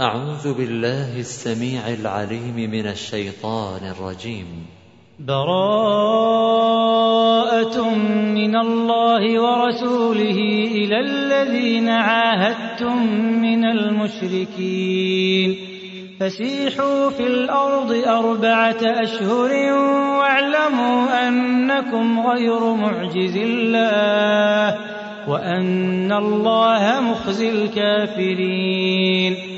أعوذ بالله السميع العليم من الشيطان الرجيم. براءة من الله ورسوله إلى الذين عاهدتم من المشركين. فسيحوا في الأرض أربعة أشهر واعلموا أنكم غير معجز الله وأن الله مخزي الكافرين.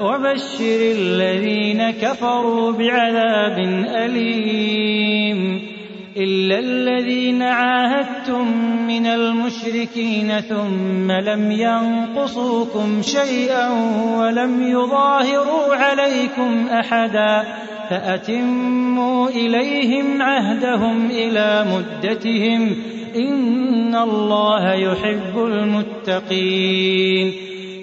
وبشر الذين كفروا بعذاب أليم إلا الذين عاهدتم من المشركين ثم لم ينقصوكم شيئا ولم يظاهروا عليكم أحدا فأتموا إليهم عهدهم إلى مدتهم إن الله يحب المتقين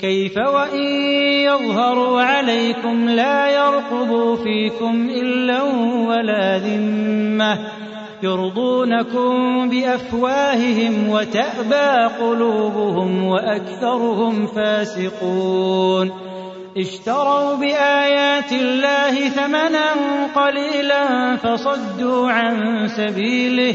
كيف وإن يظهروا عليكم لا يرقبوا فيكم إلا ولا ذمة يرضونكم بأفواههم وتأبى قلوبهم وأكثرهم فاسقون اشتروا بآيات الله ثمنا قليلا فصدوا عن سبيله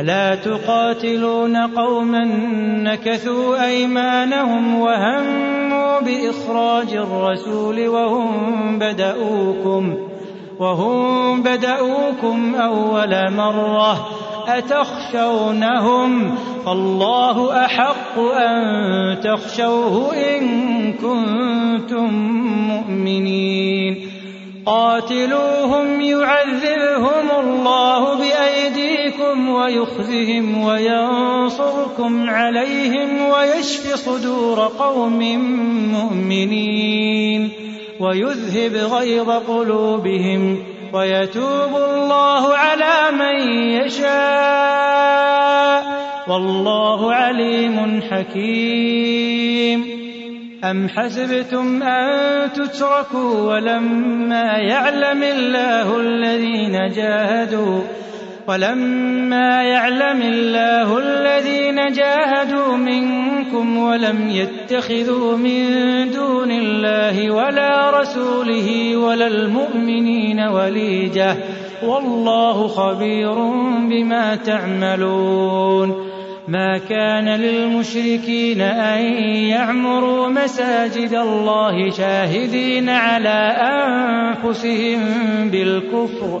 ألا تقاتلون قوما نكثوا أيمانهم وهموا بإخراج الرسول وهم بدؤوكم وهم بدؤوكم أول مرة أتخشونهم فالله أحق أن تخشوه إن كنتم مؤمنين قاتلوهم يعذبهم الله بأيديكم ويخزهم وينصركم عليهم ويشف صدور قوم مؤمنين ويذهب غيظ قلوبهم ويتوب الله على من يشاء والله عليم حكيم. أم حسبتم أن تتركوا ولما يعلم الله الذين جاهدوا ولما يعلم الله الذين جاهدوا منكم ولم يتخذوا من دون الله ولا رسوله ولا المؤمنين وليجة والله خبير بما تعملون ما كان للمشركين أن يعمروا مساجد الله شاهدين على أنفسهم بالكفر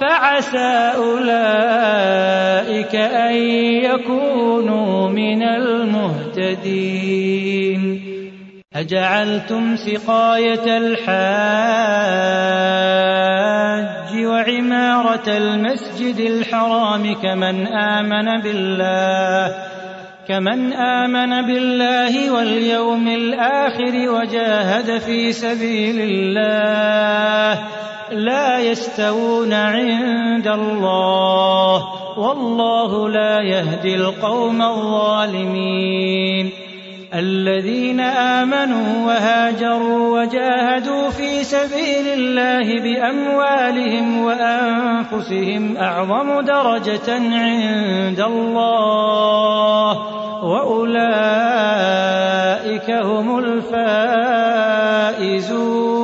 فعسى أولئك أن يكونوا من المهتدين. أجعلتم سقاية الحاج وعمارة المسجد الحرام كمن آمن بالله كمن آمن بالله واليوم الآخر وجاهد في سبيل الله. لا يستوون عند الله. والله لا يهدي القوم الظالمين. الذين آمنوا وهاجروا وجاهدوا في سبيل الله بأموالهم وأنفسهم أعظم درجة عند الله. وأولئك هم الفائزون.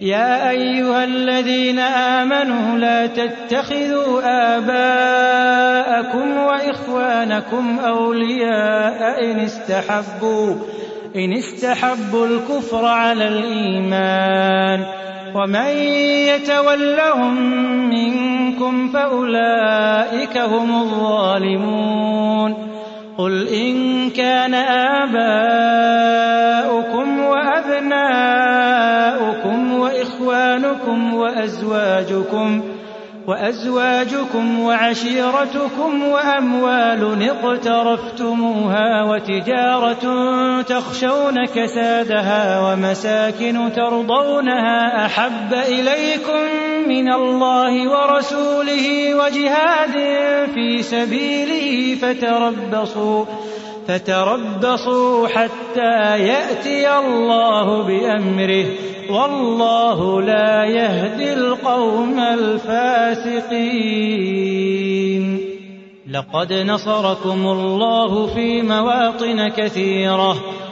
يا أيها الذين آمنوا لا تتخذوا آباءكم وإخوانكم أولياء إن استحبوا إن استحبوا الكفر على الإيمان. ومن يتولهم منكم فأولئك هم الظالمون. قل إن كان آباؤكم وإخوانكم وأزواجكم وأزواجكم وعشيرتكم وأموال اقترفتموها وتجارة تخشون كسادها ومساكن ترضونها أحب إليكم من الله ورسوله وجهاد في سبيله فتربصوا فتربصوا حتى يأتي الله بأمره. والله لا يهدي القوم الفاسقين. لقد نصركم الله في مواطن كثيرة.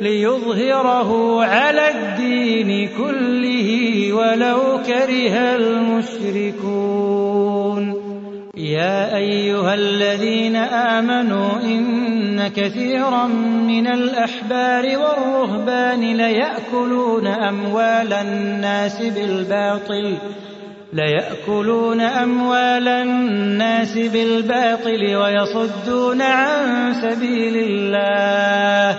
ليظهره على الدين كله ولو كره المشركون. يا أيها الذين آمنوا إن كثيرا من الأحبار والرهبان ليأكلون أموال الناس بالباطل ليأكلون أموال الناس بالباطل ويصدون عن سبيل الله.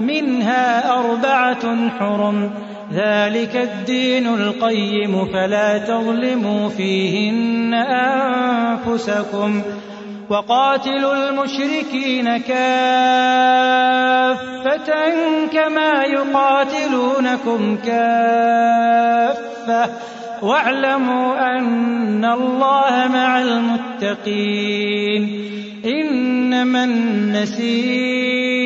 منها أربعة حرم ذلك الدين القيم فلا تظلموا فيهن أنفسكم. وقاتلوا المشركين كافة كما يقاتلونكم كافة. واعلموا أن الله مع المتقين. إنما النسيء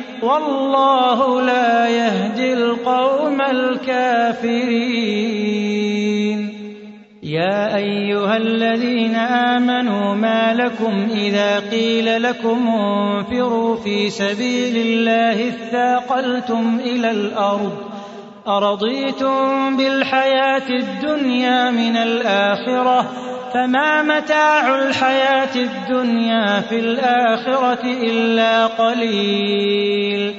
والله لا يهدي القوم الكافرين. يا أيها الذين آمنوا ما لكم إذا قيل لكم انفروا في سبيل الله اثاقلتم إلى الأرض أرضيتم بالحياة الدنيا من الآخرة؟ فما متاع الحياة الدنيا في الآخرة إلا قليل.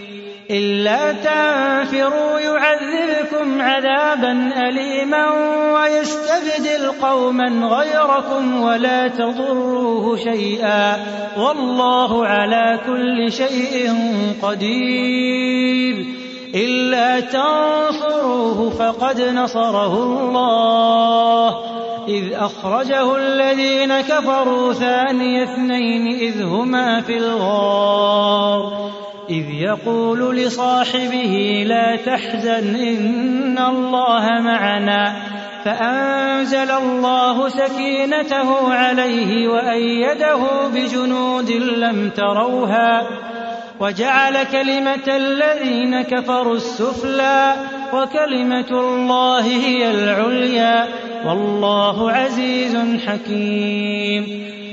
إلا تنفروا يعذبكم عذابا أليما ويستبدل قوما غيركم ولا تضروه شيئا. والله على كل شيء قدير. إلا تنصروه فقد نصره الله. إذ أخرجه الذين كفروا ثاني اثنين إذ هما في الغار. إذ يقول لصاحبه لا تحزن إن الله معنا. فأنزل الله سكينته عليه وأيده بجنود لم تروها. وجعل كلمة الذين كفروا السفلى وكلمة الله هي العليا والله عزيز حكيم.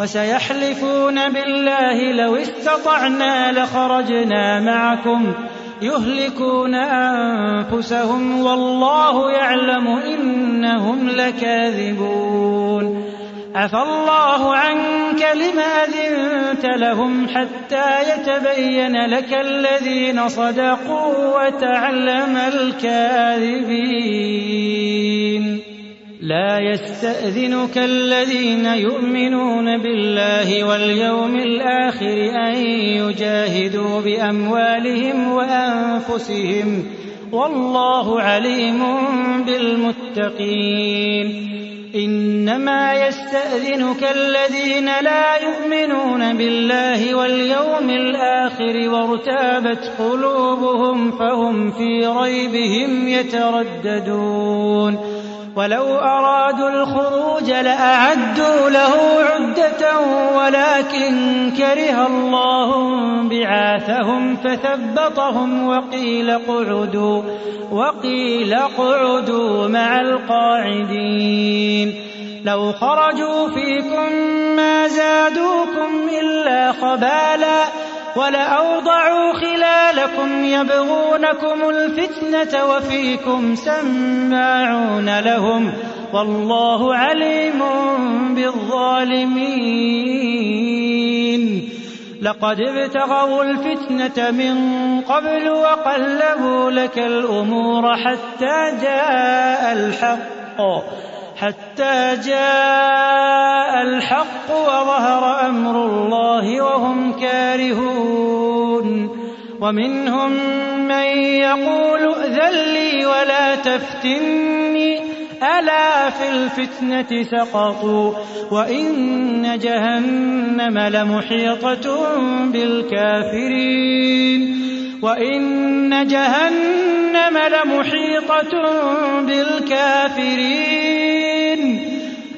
وسيحلفون بالله لو استطعنا لخرجنا معكم يهلكون أنفسهم والله يعلم إنهم لكاذبون عفى الله عنك لم أذنت لهم حتى يتبين لك الذين صدقوا وتعلم الكاذبين لا يستأذنك الذين يؤمنون بالله واليوم الآخر أن يجاهدوا بأموالهم وأنفسهم والله عليم بالمتقين. إنما يستأذنك الذين لا يؤمنون بالله واليوم الآخر وارتابت قلوبهم فهم في ريبهم يترددون. ولو أرادوا الخروج لأعدوا له عدة ولكن كره الله بعاثهم فثبطهم وقيل اقعدوا وقيل اقعدوا مع القاعدين. لو خرجوا فيكم ما زادوكم إلا خبالا ولأوضعوا خلالكم يبغونكم الفتنة وفيكم سماعون لهم والله عليم بالظالمين. لقد ابتغوا الفتنة من قبل وقلبوا لك الأمور حتى جاء الحق. حتى جاء الحق وظهر أمر الله وهم كارهون. ومنهم من يقول ائذن لي ولا تفتني ألا في الفتنة سقطوا وإن جهنم لمحيطة بالكافرين. وإن جهنم لمحيطة بالكافرين.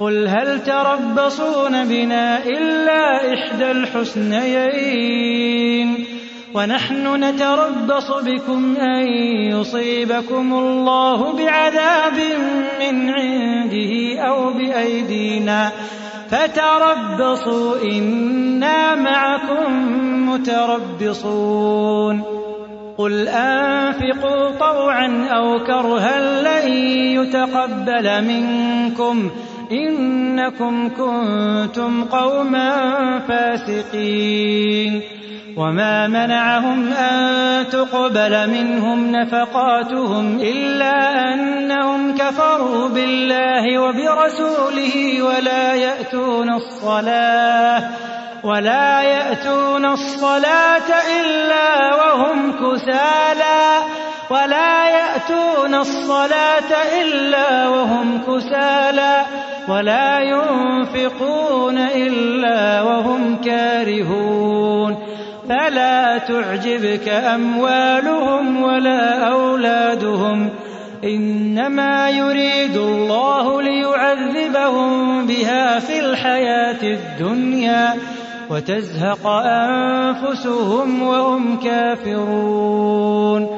قل هل تربصون بنا إلا إحدى الحسنيين ونحن نتربص بكم أن يصيبكم الله بعذاب من عنده أو بأيدينا فتربصوا إنا معكم متربصون قل أنفقوا طوعا أو كرها لن يتقبل منكم إنكم كنتم قوما فاسقين. وما منعهم أن تقبل منهم نفقاتهم إلا أنهم كفروا بالله وبرسوله ولا يأتون الصلاة ولا يأتون الصلاة إلا وهم كسالى. ولا يأتون الصلاة إلا وهم كسالى. ولا ينفقون إلا وهم كارهون. فلا تعجبك أموالهم ولا أولادهم. إنما يريد الله ليعذبهم بها في الحياة الدنيا وتزهق أنفسهم وهم كافرون.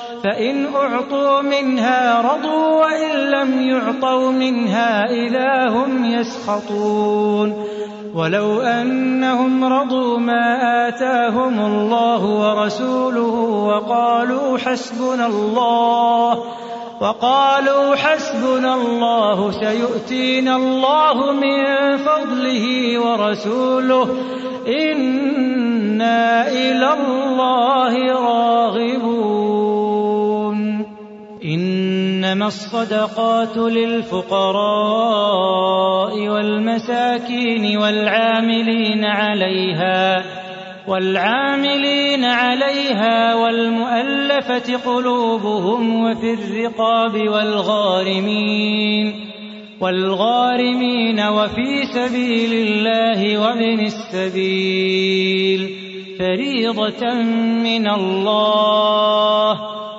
فإن أعطوا منها رضوا وإن لم يعطوا منها إذا هم يسخطون. ولو أنهم رضوا ما آتاهم الله ورسوله وقالوا حسبنا الله وقالوا حسبنا الله سيؤتينا الله من فضله ورسوله إنا إلى الله راغبون. إنما الصدقات للفقراء والمساكين والعاملين عليها والعاملين عليها والمؤلفة قلوبهم وفي الرقاب والغارمين والغارمين وفي سبيل الله وابن السبيل فريضة من الله.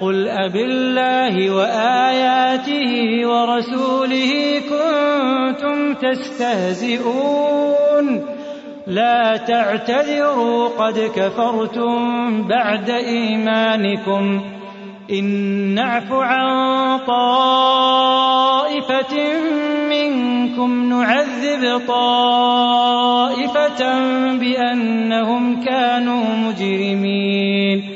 قل أبالله وآياته ورسوله كنتم تستهزئون. لا تعتذروا قد كفرتم بعد إيمانكم. إن نعف عن طائفة منكم نعذب طائفة بأنهم كانوا مجرمين.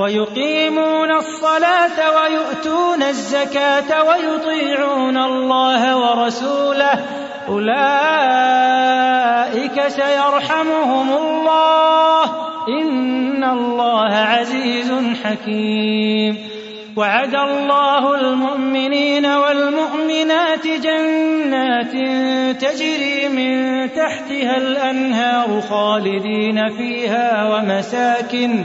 ويقيمون الصلاة ويؤتون الزكاة ويطيعون الله ورسوله. أولئك سيرحمهم الله. إن الله عزيز حكيم. وعد الله المؤمنين والمؤمنات جنات تجري من تحتها الأنهار خالدين فيها ومساكن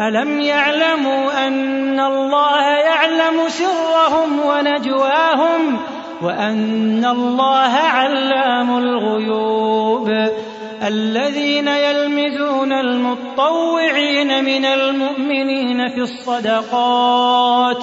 ألم يعلموا أن الله يعلم سرهم ونجواهم وأن الله علام الغيوب الذين يلمزون المطوعين من المؤمنين في الصدقات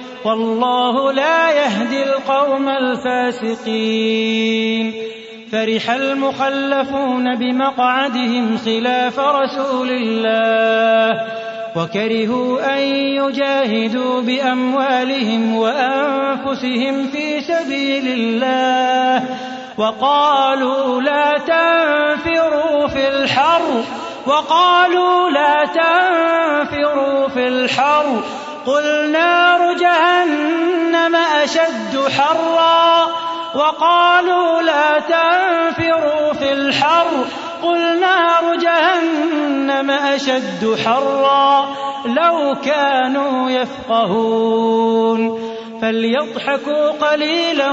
والله لا يهدي القوم الفاسقين. فرح المخلفون بمقعدهم خلاف رسول الله وكرهوا أن يجاهدوا بأموالهم وأنفسهم في سبيل الله وقالوا لا تنفروا في الحر وقالوا لا تنفروا في الحر. قل نار جهنم أشد حرا وقالوا لا تنفروا في الحر قل نار جهنم أشد حرا لو كانوا يفقهون فليضحكوا قليلا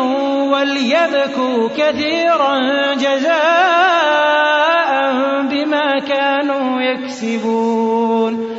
وليبكوا كثيرا جزاء بما كانوا يكسبون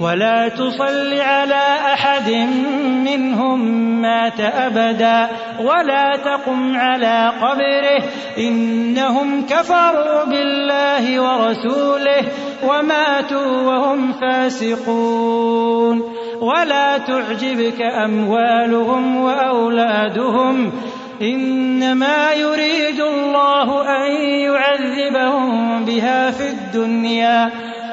ولا تصل على أحد منهم مات أبدا ولا تقم على قبره إنهم كفروا بالله ورسوله وماتوا وهم فاسقون ولا تعجبك أموالهم وأولادهم إنما يريد الله أن يعذبهم بها في الدنيا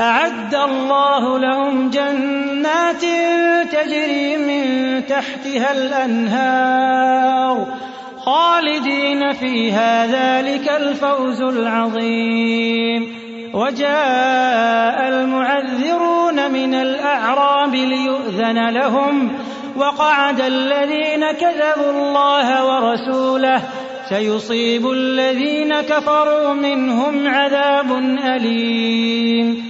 أعد الله لهم جنات تجري من تحتها الأنهار خالدين فيها ذلك الفوز العظيم. وجاء المعذرون من الأعراب ليؤذن لهم وقعد الذين كذبوا الله ورسوله سيصيب الذين كفروا منهم عذاب أليم.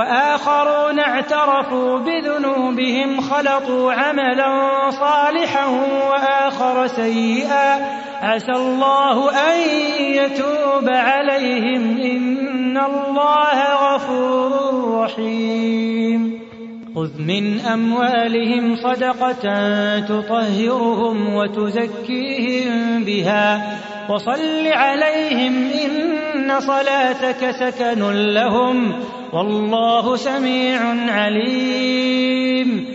وآخرون اعترفوا بذنوبهم خلطوا عملا صالحا وآخر سيئا. عسى الله أن يتوب عليهم إن الله غفور رحيم. خذ من أموالهم صدقة تطهرهم وتزكيهم بها وصل عليهم إن صلاتك سكن لهم والله سميع عليم.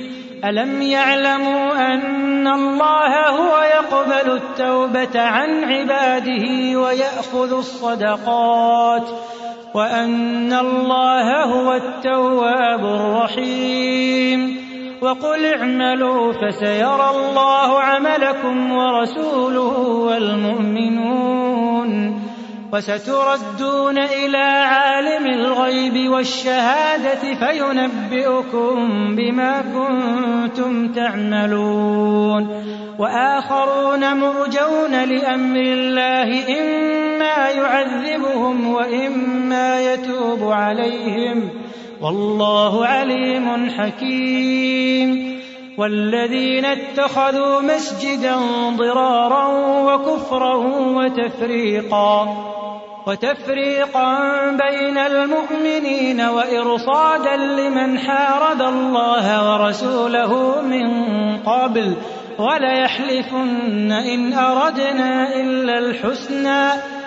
ألم يعلموا أن الله هو يقبل التوبة عن عباده ويأخذ الصدقات وأن الله هو التواب الرحيم. وقل اعملوا فسيرى الله عملكم ورسوله والمؤمنون. وستردون إلى عالم الغيب والشهادة فينبئكم بما كنتم تعملون. وآخرون مرجون لأمر الله إما يعذبهم وإما يتوب عليهم. والله عليم حكيم. والذين اتخذوا مسجدا ضرارا وكفرا وتفريقا. وتفريقا بين المؤمنين وإرصادا لمن حارب الله ورسوله من قبل وليحلفن إن أردنا إلا الحسنى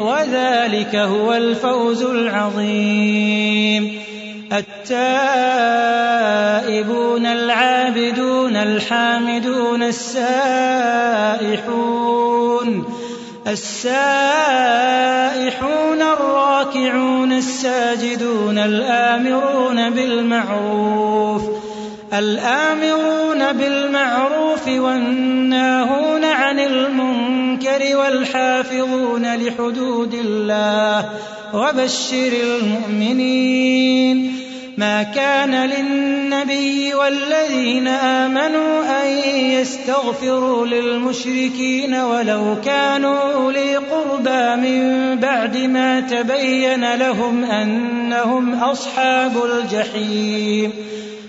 وذلك هو الفوز العظيم. التائبون العابدون الحامدون السائحون. السائحون الراكعون الساجدون الآمرون بالمعروف. الآمرون بالمعروف والناهون عن المنكر والحافظون لحدود الله وبشر المؤمنين. ما كان للنبي والذين آمنوا أن يستغفروا للمشركين ولو كانوا أولي قربى من بعد ما تبين لهم أنهم أصحاب الجحيم.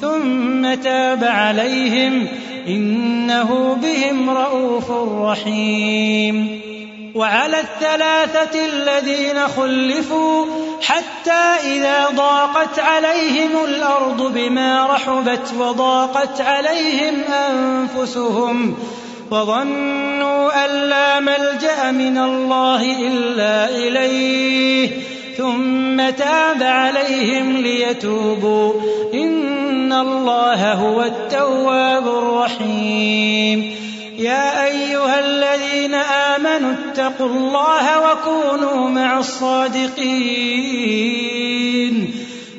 ثم تاب عليهم إنه بهم رءوف رحيم. وعلى الثلاثة الذين خلفوا حتى إذا ضاقت عليهم الأرض بما رحبت وضاقت عليهم أنفسهم وظنوا أن لا ملجأ من الله إلا إليه ثم تاب عليهم ليتوبوا. الله هو التواب الرحيم يا أيها الذين آمنوا اتقوا الله وكونوا مع الصادقين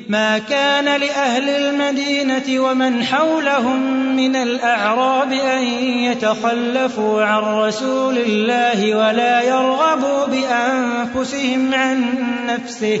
ما كان لأهل المدينة ومن حولهم من الأعراب أن يتخلفوا عن رسول الله ولا يرغبوا بأنفسهم عن نفسه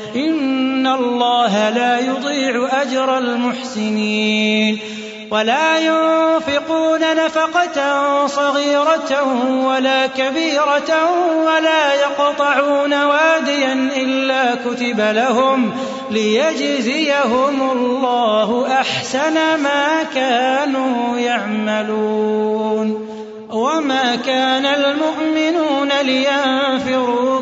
إن الله لا يضيع أجر المحسنين ولا ينفقون نفقة صغيرة ولا كبيرة ولا يقطعون واديا إلا كتب لهم ليجزيهم الله أحسن ما كانوا يعملون وما كان المؤمنون لينفروا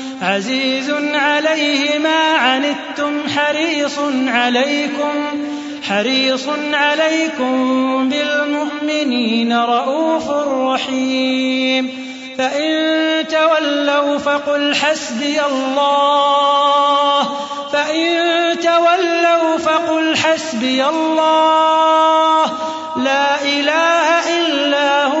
عزيز عليه ما عنتم حريص عليكم حريص عليكم بالمؤمنين رءوف رحيم. فإن تولوا فقل حسبي الله. فإن تولوا فقل حسبي الله. لا إله إلا هو